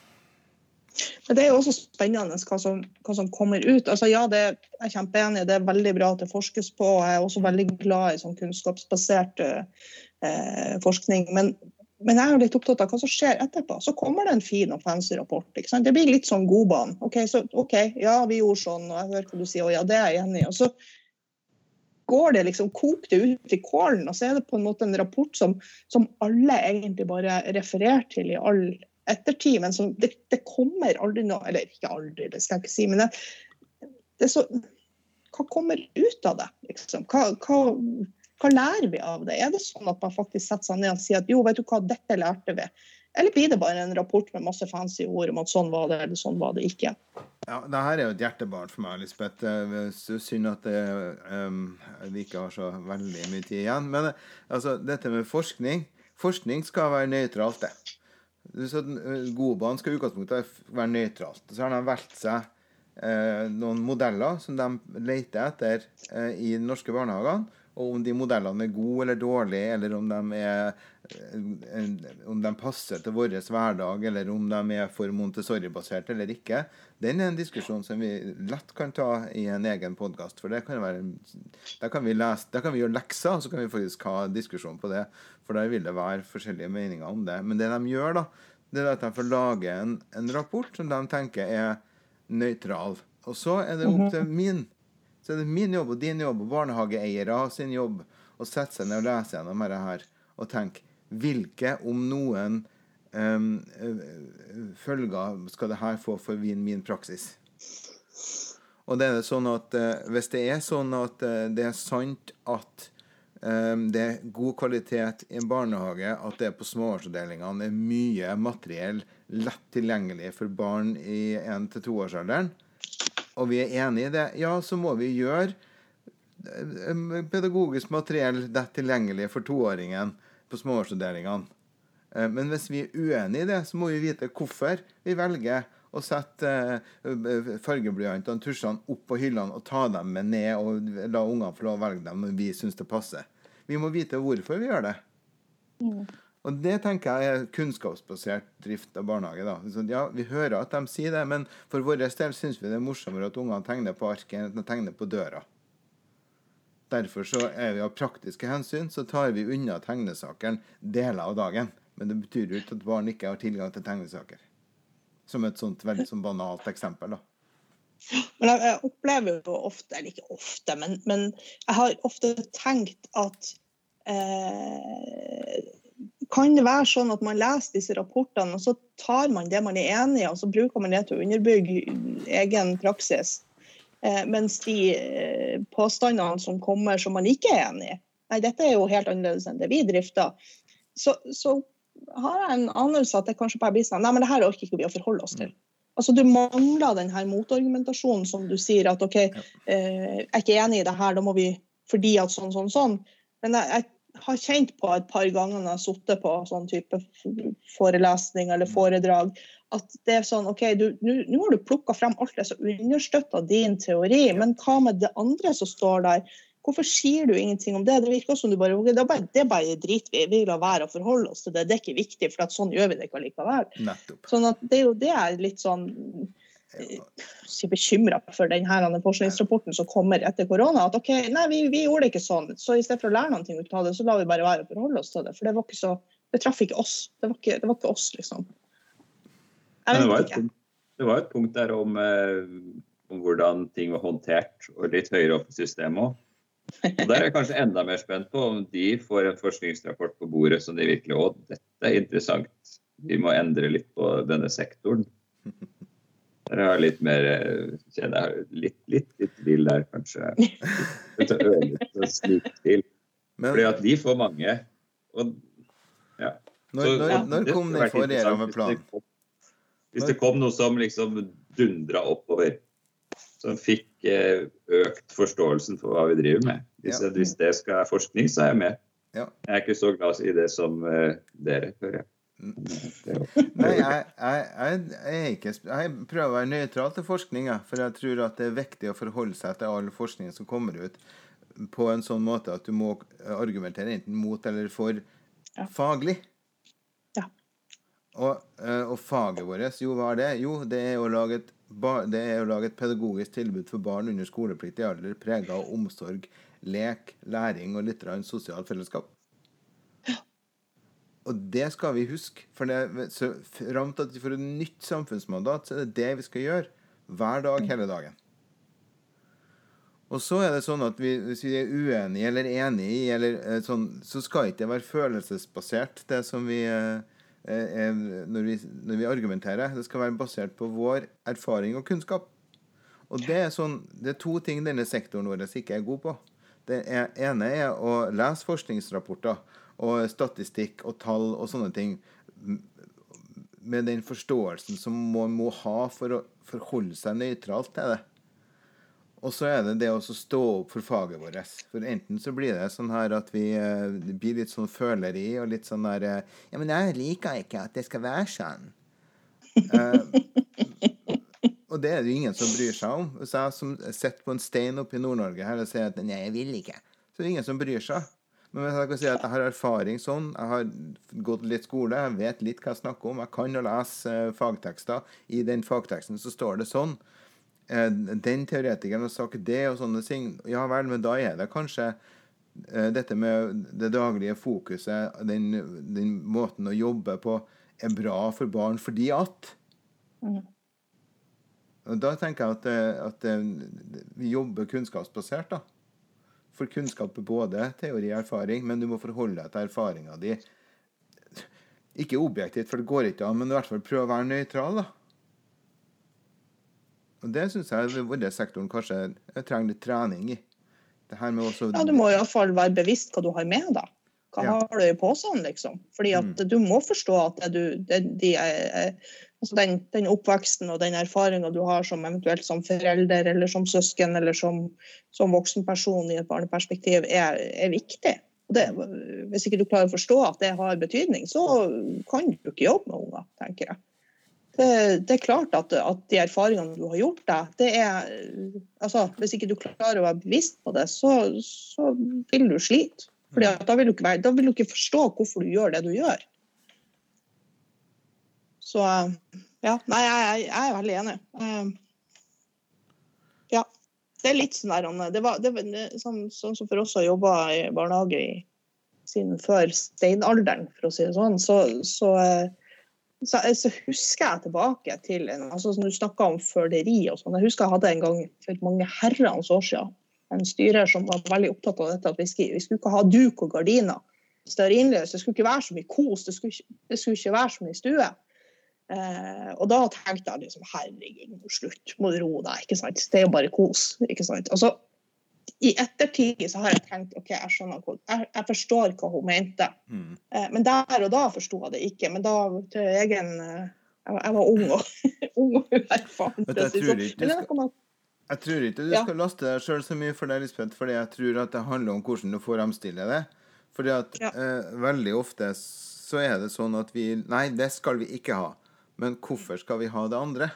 Men det er jo også spennende hva som, hva som kommer ut. Altså, ja, det, jeg er kjempeenig, det er veldig bra at det forskes på. Jeg er også veldig glad i sånn kunnskapsbasert eh, forskning. Men, men, jeg er litt opptatt av hva som skjer etterpå. Så kommer det en fin og fancy rapport. Det blir litt sånn godbane. OK, så, ok, ja, vi gjorde sånn, og jeg hører hva du sier, og ja, det er jeg enig i. Og så går det liksom, koker det ut i kålen, og så er det på en måte en rapport som, som alle egentlig bare refererer til i all ettertid, men som, det, det, kommer aldri noe Eller ikke aldri, det skal jeg ikke si. Men det, det så Hva kommer ut av det? Liksom? Hva, hva, hva, lærer vi av det? Er det sånn at man faktisk setter seg ned og sier at jo, vet du hva, dette lærte vi? Eller blir det bare en rapport med masse fancy ord om at sånn var det, eller sånn var det ikke? Ja, det her er jo et hjertebarn for meg, Lisbeth. Synd at det, um, vi ikke har så veldig mye tid igjen. Men altså, dette med forskning Forskning skal være nøytralt, det. Eh, Godbanen skal i utgangspunktet være nøytralt. Så har de valgt seg eh, noen modeller som de leter etter eh, i norske barnehager. Og om de modellene er gode eller dårlige, eller om de, er, eh, om de passer til vår hverdag, eller om de er for Montessori-basert eller ikke, den er en diskusjon som vi lett kan ta i en egen podkast. For det kan være, da kan, lese, kan vi gjøre lekser, og så kan vi faktisk ha diskusjon på det. For der vil det være forskjellige meninger om det. Men det de gjør, da, det er at de får lage en, en rapport som de tenker er nøytral. Og så er det opp mhm. til min så er det min jobb og din jobb og barnehageeiere sin jobb å sette seg ned og lese gjennom dette her og tenke hvilke, om noen, um, følger skal det her få for min, min praksis? Og det er sånn at uh, hvis det er sånn at uh, det er sant at um, det er god kvalitet i en barnehage, at det på småårsavdelingene er mye materiell lett tilgjengelig for barn i 1-2-årsalderen, og vi er enig i det, ja, så må vi gjøre eh, pedagogisk materiell lett tilgjengelig for toåringen på småårsavdelingene. Eh, Men hvis vi er uenig i det, så må vi vite hvorfor vi velger å sette eh, fargeblyantene, tusjene, opp på hyllene og ta dem med ned og la ungene få lov å velge dem når vi syns det passer. Vi må vite hvorfor vi gjør det. Og det tenker jeg er kunnskapsbasert drift av barnehage. Så ja, Vi hører at de sier det, men for vår del syns vi det er morsommere at ungene tegner på arket enn at de tegner på døra. Derfor så er vi av praktiske hensyn så tar vi unna tegnesakeren deler av dagen. Men det betyr jo ikke at barn ikke har tilgang til tegnesaker. Som et sånt veldig sånn banalt eksempel. da. Men jeg, jeg opplever jo ofte, eller ikke ofte, men, men jeg har ofte tenkt at eh, Kan det være sånn at man leser disse rapportene, og så tar man det man er enig i, og så bruker man det til å underbygge egen praksis? Eh, mens de eh, påstandene som kommer som man ikke er enig i, nei, dette er jo helt annerledes enn det vi drifter, så, så har jeg en anelse at det kanskje bare blir sånn Nei, men det her orker ikke vi å forholde oss til. Altså, Du mangler den her motargumentasjonen som du sier at OK, eh, jeg er ikke enig i det her, da må vi fordi at sånn, sånn, sånn. Men jeg, jeg har kjent på et par ganger når jeg har sittet på sånn type forelesning eller foredrag, at det er sånn OK, nå har du plukka frem alt det som understøtter din teori, men hva med det andre som står der? Hvorfor sier du ingenting om det? Det virker som du bare, okay, det er bare, det er bare drit vi. Vi lar være å forholde oss til det. Det er ikke viktig, for at sånn gjør vi det ikke allikevel. Nettopp. Sånn at det er jo det er litt sånn ikke bekymra for den her forskningsrapporten som kommer etter korona. At OK, nei, vi, vi gjorde det ikke sånn. Så i stedet for å lære noe ut av det, så la vi bare være å forholde oss til det. For det var ikke så Det traff ikke oss. Det var ikke, det var ikke oss, liksom. Jeg det var vet et ikke. punkt, det var et punkt der om, eh, om hvordan ting var håndtert, og litt høyere opp i systemet òg. Og Der er jeg kanskje enda mer spent på om de får en forskningsrapport på bordet som de virkelig Å, dette er interessant. Vi må endre litt på denne sektoren. Der har jeg litt mer eh, kjenner jeg litt, litt, litt tvil der, kanskje. Litt og til. Men Fordi at de får mange. Og ja. når, Så, når, ja, når kom den forrige interessant rammeplanen? Hvis det, kom, hvis det kom noe som liksom dundra oppover, som fikk eh, økt forståelsen for hva vi driver med. Hvis, Ja. hvis det skal være forskning, så er jeg med. Ja. Jeg er ikke så glad i det som eh, dere, hører jeg. Nei, jeg, jeg, jeg, ikke, jeg prøver å være nøytral til forskning, for jeg tror at det er viktig å forholde seg til all forskning som kommer ut, på en sånn måte at du må argumentere enten mot eller for Ja. faglig. Ja. Og, eh, og faget vårt, jo, hva er det? Jo, det er å lage et, det er å lage et pedagogisk tilbud for barn under skolepliktig alder prega av omsorg, lek, læring og litt sosialt fellesskap. Og det skal vi huske. For det, så fram til at vi får et nytt samfunnsmandat, så er det det vi skal gjøre. Hver dag, hele dagen. Og så er det sånn at vi, hvis vi er uenige eller enige i, eller eh, sånn, så skal ikke det være følelsesbasert, det som vi eh, eh, når, vi når vi argumenterer. Det skal være basert på vår erfaring og kunnskap. Og det er, sånn, det er to ting denne sektoren vår ikke er god på. Det ene er å lese forskningsrapporter og statistikk og tall og sånne ting med den forståelsen som man må ha for å forholde seg nøytralt til det. Og så er det det å stå opp for faget vårt. For enten så blir det sånn her at vi eh, blir litt sånn føleri og litt sånn der eh, Ja, men jeg liker ikke at det skal være sånn. uh, og det er det jo ingen som bryr seg om. Hvis jeg som sitter på en stein oppe i Nord-Norge her og sier at nei, jeg vil ikke, så er det ingen som bryr seg. Men jeg kan si at jeg har erfaring sånn, jeg har gått litt skole, jeg vet litt hva jeg snakker om, jeg kan å lese eh, fagtekster, i den fagteksten så står det sånn. Eh, den teoretikeren har sagt det og sånne ting. Ja vel, men da er det kanskje eh, dette med det daglige fokuset, den, den måten å jobbe på, er bra for barn fordi at mm. Og Da tenker jeg at, at vi jobber kunnskapsbasert. da. For kunnskap er både teori og erfaring, men du må forholde deg til erfaringa di. Ikke objektivt, for det går ikke an, men i hvert fall prøve å være nøytral. da. Og det syns jeg vår sektoren kanskje trenger litt trening i. Det her med også Ja, du må iallfall være bevisst hva du har med deg. Hva Ja. har du i posen, liksom? Fordi at du må forstå at det du, det, de, er- altså den, den oppveksten og den erfaringa du har som eventuelt som forelder eller som søsken eller som, som voksenperson i et barneperspektiv, er, er viktig. Det, hvis ikke du klarer å forstå at det har betydning, så kan du ikke jobbe med unger, tenker jeg. Det, det er klart at, at de erfaringene du har gjort deg, det er altså, Hvis ikke du klarer å være bevisst på det, så, så vil du slite. Fordi at da, vil du være, da vil du ikke forstå hvorfor du gjør det du gjør. Så ja, nei, jeg, jeg, er veldig enig. Eh, Ja. Det er litt sånn der det var, det sånn, sånn som for oss som jobba i barnehage i, siden før steinalderen, for å si det sånn, så, så, eh, så, så husker jeg tilbake til altså Du snakka om føleri og sånn. Jeg husker jeg hadde en gang for mange herrens år siden en styrer som var veldig opptatt av dette at vi skulle, vi skulle ikke ha duk og gardiner. Stearinløs. Det skulle ikke være så mye kos, det skulle, det skulle ikke være så mye stue. Eh, og da tenkte jeg liksom herregud, slutt, må du roe deg. ikke sant? Det er jo bare kos. ikke sant? Altså, I ettertid så har jeg tenkt ok, jeg skjønner hva, jeg, jeg forstår hva hun mente. Mm. Eh, men der og da forsto jeg det ikke. Men da til egen eh, Jeg var, jeg var ung og, ung og uerfaren. Jeg si sånn. Jeg tror ikke du Ja. skal laste deg sjøl så mye for det, Lisbeth, fordi jeg tror at det handler om hvordan du fremstiller det. Fordi at Ja. eh, veldig ofte så er det sånn at vi Nei, det skal vi ikke ha. Men hvorfor skal vi ha det andre?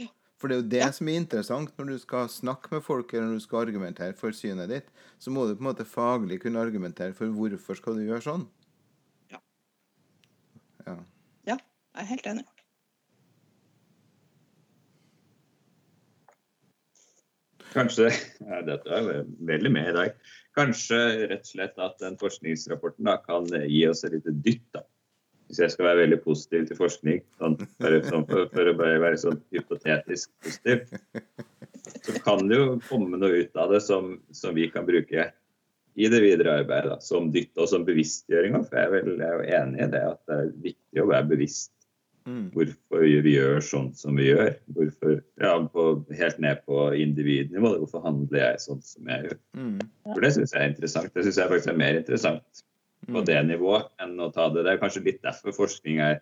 Ja. For det er jo det Ja. som er interessant når du skal snakke med folk eller når du skal argumentere for synet ditt. Så må du på en måte faglig kunne argumentere for hvorfor skal du gjøre sånn. Ja. Ja. Ja, jeg er helt enig. Kanskje ja, Dette er veldig med i dag. Kanskje rett og slett at den forskningsrapporten da kan gi oss et lite dytt. da. Hvis jeg skal være veldig positiv til forskning, sånn, sånn, for, for å bare være sånn hypotetisk positiv, så kan det jo komme noe ut av det som, som vi kan bruke i det videre arbeidet. Da, som dytt og som bevisstgjøring. For jeg er, vel, jeg er jo enig i det at det er viktig å være bevisst Mm. hvorfor vi gjør sånn som vi gjør. Hvorfor, ja, på, helt ned på individnivå. Hvorfor handler jeg sånn som jeg gjør? Mm. For Det syns jeg er interessant. Det syns jeg faktisk er mer interessant på Mm. det nivået enn å ta det. Det er kanskje litt derfor forskning er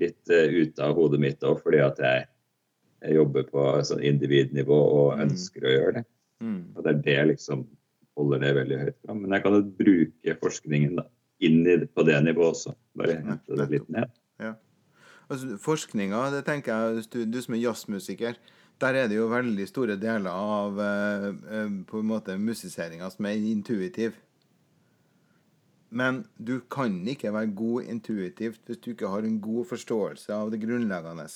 litt uh, ute av hodet mitt òg, fordi at jeg, jeg jobber på sånn individnivå og Mm. ønsker å gjøre det. Mm. Og det er det liksom holder det veldig høyt fram. Men jeg kan jo bruke forskningen da, inn i, på det nivået også. Bare hente det litt ned. Altså, Forskninga, det tenker jeg, du, du som er jazzmusiker, der er det jo veldig store deler av eh, eh, på en måte musiseringa som er intuitiv. Men du kan ikke være god intuitivt hvis du ikke har en god forståelse av det grunnleggende.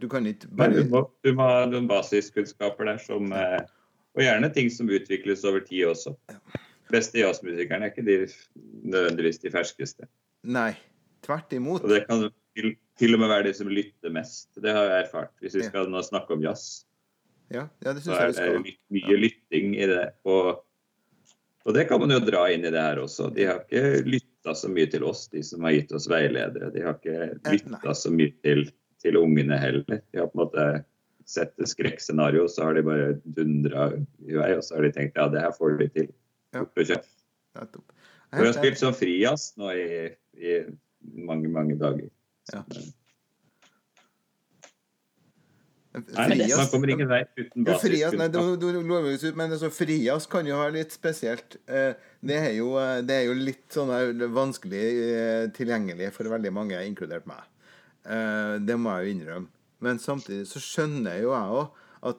Du kan ikke bare du må, du må ha noen basiskunnskaper der som eh, Og gjerne ting som utvikles over tid også. Beste jazzmusikerne er ikke de nødvendigvis de ferskeste. Nei. Tvert imot. Og det kan til, til og med være de som lytter mest. Det har jeg erfart. Hvis vi skal nå snakke om jazz, Ja, ja det så er det mye lytting i det. Og, og det kan man jo dra inn i det her også. De har ikke lytta så mye til oss, de som har gitt oss veiledere. De har ikke Eh, lytta så mye til, til ungene heller. De har på en måte sett et skrekkscenario, så har de bare dundra i vei, og så har de tenkt ja, det her får de til. Ja. Nettopp. Vi har spilt som frijazz nå i, i mange, mange dager. Ja. Så, enig. Nei, man kommer ingen vei uten basis. Frias, nei, du, du, men altså, Frias kan jo være litt spesielt. Eh, Det er jo, eh, det er jo litt sånn vanskelig eh, tilgjengelig for veldig mange, inkludert meg. Det må jeg jo innrømme. Men samtidig så skjønner jo jeg òg at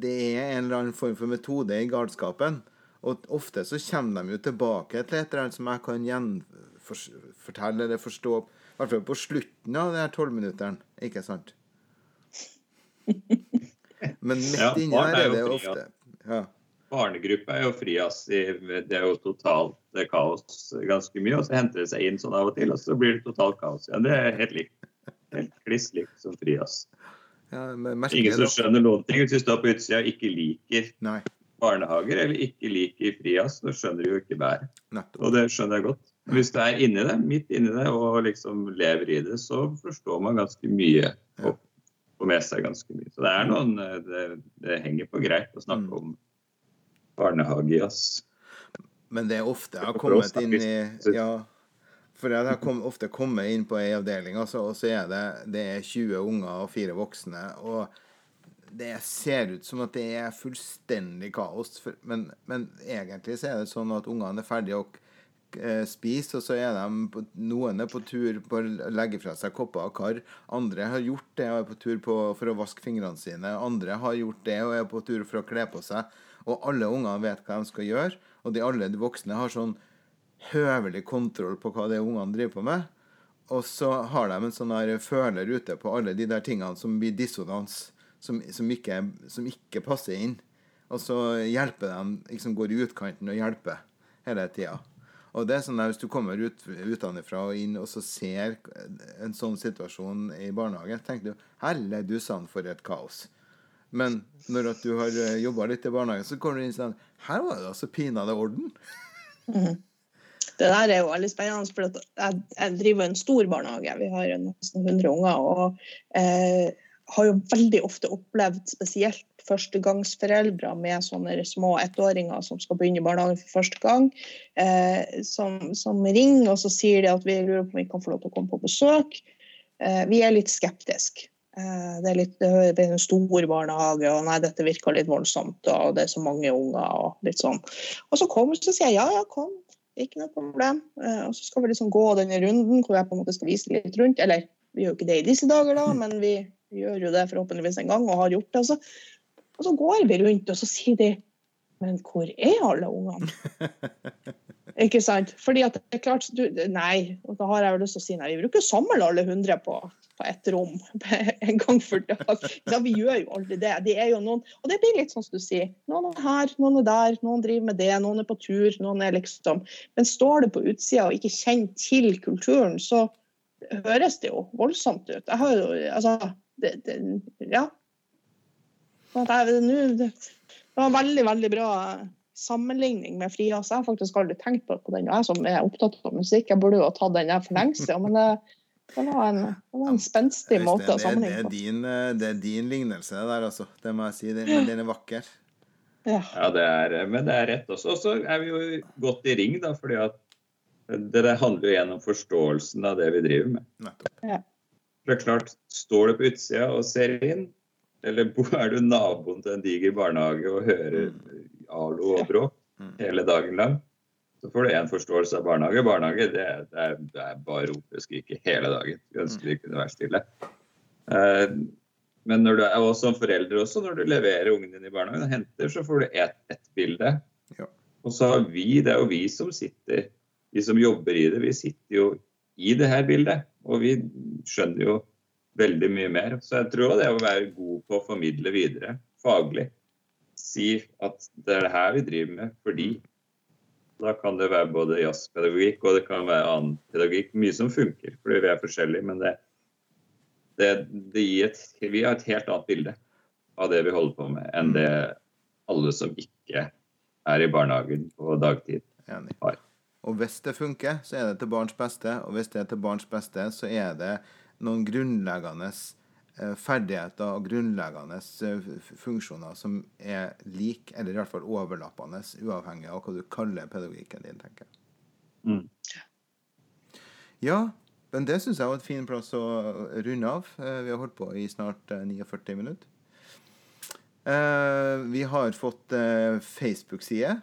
det er en eller annen form for metode i galskapen. Og ofte så kommer de jo tilbake til et eller annet som jeg kan gjenfortelle eller forstå. I hvert fall på slutten av de her tolvminutteren. Ikke sant? Men midt Ja, inni her er det jo ofte ja. Barnegruppa er jo frijazz. i- Det er jo totalt er kaos ganske mye. Og så henter det seg inn sånn av og til, og så blir det totalt kaos igjen. Det er helt likt. Helt kliss likt som frias. ja men Ingen som skjønner noen ting. Hvis du står på utsida og ikke liker Nei, barnehager eller ikke liker frias, så skjønner du jo ikke bæret. Og det skjønner jeg godt. Men hvis du er inni det, midt inni det, og liksom lever i det, så forstår man ganske mye. Og får med seg ganske mye. Så det er noen eh, Det, det henger på greit å snakke Mm. om barnehagejazz. Men det er ofte jeg har kommet inn i Ja. For jeg har kom, ofte kommet inn på ei avdeling, altså, og så er det, det er 20 unger og fire voksne. Og det ser ut som at det er fullstendig kaos. Men, men egentlig så er det sånn at ungene er ferdige å eh, spise, og så er de noen er på tur på å legge fra seg kopper og kar. Andre har gjort det og er på tur på, for å vaske fingrene sine. Andre har gjort det og er på tur for å kle på seg. Og alle ungene vet hva de skal gjøre, og de alle de voksne har sånn høvelig kontroll på hva er ungene driver på med. Og så har de en sånn her føler ute på alle de der tingene som blir dissonans, som, som, ikke, som ikke passer inn. Og så hjelper de, liksom går i utkanten og hjelper hele tida. Og det er sånn at Hvis du kommer ut, utenfra og inn og så ser en sånn situasjon i barnehage, tenker du helle sann for et kaos. Men når du har jobba litt i barnehagen, så kommer du inn sånn Her var det altså pinadø orden. Det der er jo veldig spennende, for jeg, jeg driver en stor barnehage. Vi har nesten 100 unger. Og eh, har jo veldig ofte opplevd spesielt førstegangsforeldre med sånne små ettåringer som skal begynne i barnehagen for første gang, eh, som, som ringer og så sier de at vi lurer på om vi kan få lov til å komme på besøk. Eh, vi er litt skeptiske. Eh, det er litt det er en stor barnehage, og nei, dette virker litt voldsomt, og det er så mange unger, og litt sånn. Og så kommer så sier jeg ja, ja, kom, ikke noe problem. Eh, og så skal vi liksom gå denne runden hvor jeg på en måte skal vise litt rundt. Eller vi gjør jo ikke det i disse dager, da, men vi gjør jo det forhåpentligvis en gang og har gjort det. Og så, og så går vi rundt, og så sier de Men hvor er alle ungene? Ikke sant? Fordi at det er klart du, Nei. Og da har jeg jo lyst til å si nei. Vi bruker å samle alle 100 på, på ett rom en gang for dag. Ja, vi gjør jo aldri det. det er jo noen, og det blir litt sånn som du sier. Noen er her, noen er der, noen driver med det, noen er på tur. noen er liksom, Men står du på utsida og ikke kjenner til kulturen, så høres det jo voldsomt ut. Jeg har jo, altså, det, det, ja. Sånn at jeg, nå, det, det var veldig, veldig bra sammenligning med Frias. Jeg har faktisk aldri tenkt på, på den. Jeg som er opptatt av musikk, jeg burde jo ha tatt den der for lengst siden. Men det, det, var en, det var en spenstig måte å det, det, sammenligne er på. din, eh, det er din lignelse det der, altså. Det må jeg si. Den, men den er vakker. Ja. Ja, det er, men det er rett også. Og så er vi jo godt i ring, da, fordi at det, det handler jo igjen om forståelsen av det vi driver med. Nettopp. For det er klart, Står du på utsida og ser inn, eller er du naboen til en diger barnehage og hører alo og bråk Mm. hele dagen lang, så får du én forståelse av barnehage. Barnehage det det er, det er bare rope og skrike hele dagen. Vi ønsker de kunne være stille. Eh, men når du er og som forelder også, når du leverer ungen din i barnehagen og henter, så får du ett et bilde. Og så har vi, det er jo vi som sitter, vi som jobber i det, vi sitter jo i det her bildet. Og vi skjønner jo veldig mye mer. Så jeg tror det å være god på å formidle videre faglig, si at det er det her vi driver med fordi da kan det være både jazzpedagogikk og det kan være annen pedagogikk. Mye som funker, fordi vi er forskjellige. Men det, det, det gir et, vi har et helt annet bilde av det vi holder på med, enn det alle som ikke er i barnehagen på dagtid. Har. Og hvis det funker, så er det til barns beste. Og hvis det er til barns beste, så er det noen grunnleggende eh, ferdigheter og grunnleggende eh, funksjoner som er like, eller i hvert fall overlappende, uavhengig av hva du kaller pedagogikken din, tenker jeg. Mm. Ja, men det syns jeg var et fin plass å runde av. Eh, Vi har holdt på i snart eh, 49 minutter. Vi har fått Facebook-side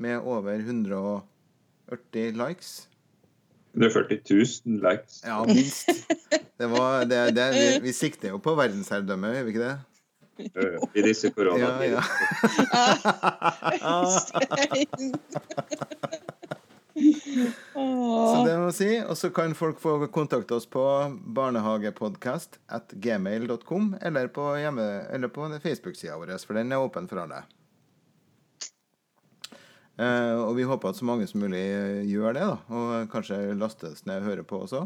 med over 140 likes. 140 000 likes. Ja, minst. Det var, det, det, vi, vi sikter jo på verdensherredømme, gjør vi ikke det? øh, I disse koronatider. ja. Øystein. Så det må si. Og så kan folk få kontakte oss på barnehagepodkast at gmail.com, eller på, hjemme, eller på Facebook-sida vår, for den er åpen for alle. Eh, og vi håper at så mange som mulig eh, gjør det, da. Og kanskje lastes ned og hører på også.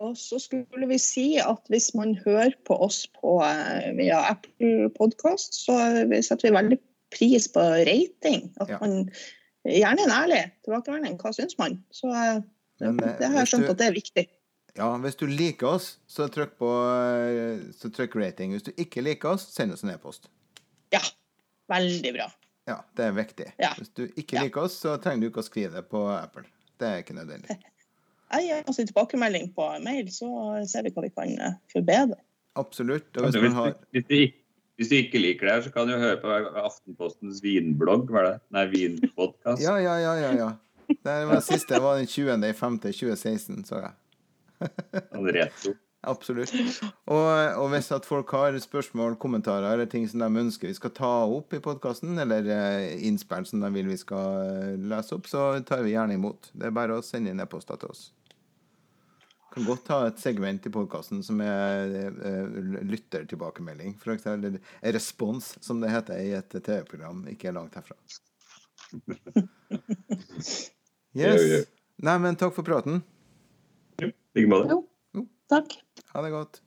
Og så skulle vi si at hvis man hører på oss på, eh, via Apple Podcast, så eh, setter vi veldig pris på rating. At Ja. man Gjerne en ærlig tilbakemelding. Hva syns man? Så eh, Men, eh, det har jeg skjønt du- at det er viktig. Ja, hvis du liker oss, så trykk på eh, så trykk rating. Hvis du ikke liker oss, send oss en e-post. Ja. Veldig bra. Ja, det er viktig. Ja. Hvis du ikke Ja. liker oss, så trenger du ikke å skrive det på Apple. Det er ikke nødvendig. Jeg gir oss en tilbakemelding på mail, så ser vi hva vi kan eh, forbedre. Absolutt. Og hvis man har du, hvis, du, ikke- hvis du ikke liker det her, så kan du høre på Aftenpostens vinblogg. Hva er det? Nei, vinpodkast. Ja, ja, ja, ja. ja. Det var siste var den 20. 5. 2016, så jeg. Retro. Absolutt. Og, og hvis at folk har spørsmål, kommentarer eller ting som de ønsker vi skal ta opp i podkasten, eller eh, innspill som de vil vi skal eh, lese opp, så tar vi gjerne imot. Det er bare å sende inn e-poster til oss. Kan godt ha et segment i podkasten som er eh, lyttertilbakemelding. Eller respons, som det heter i et TV-program ikke langt herfra. Yes. Nei, men takk for praten. Jo, like måte. Jo, takk. Ha det godt.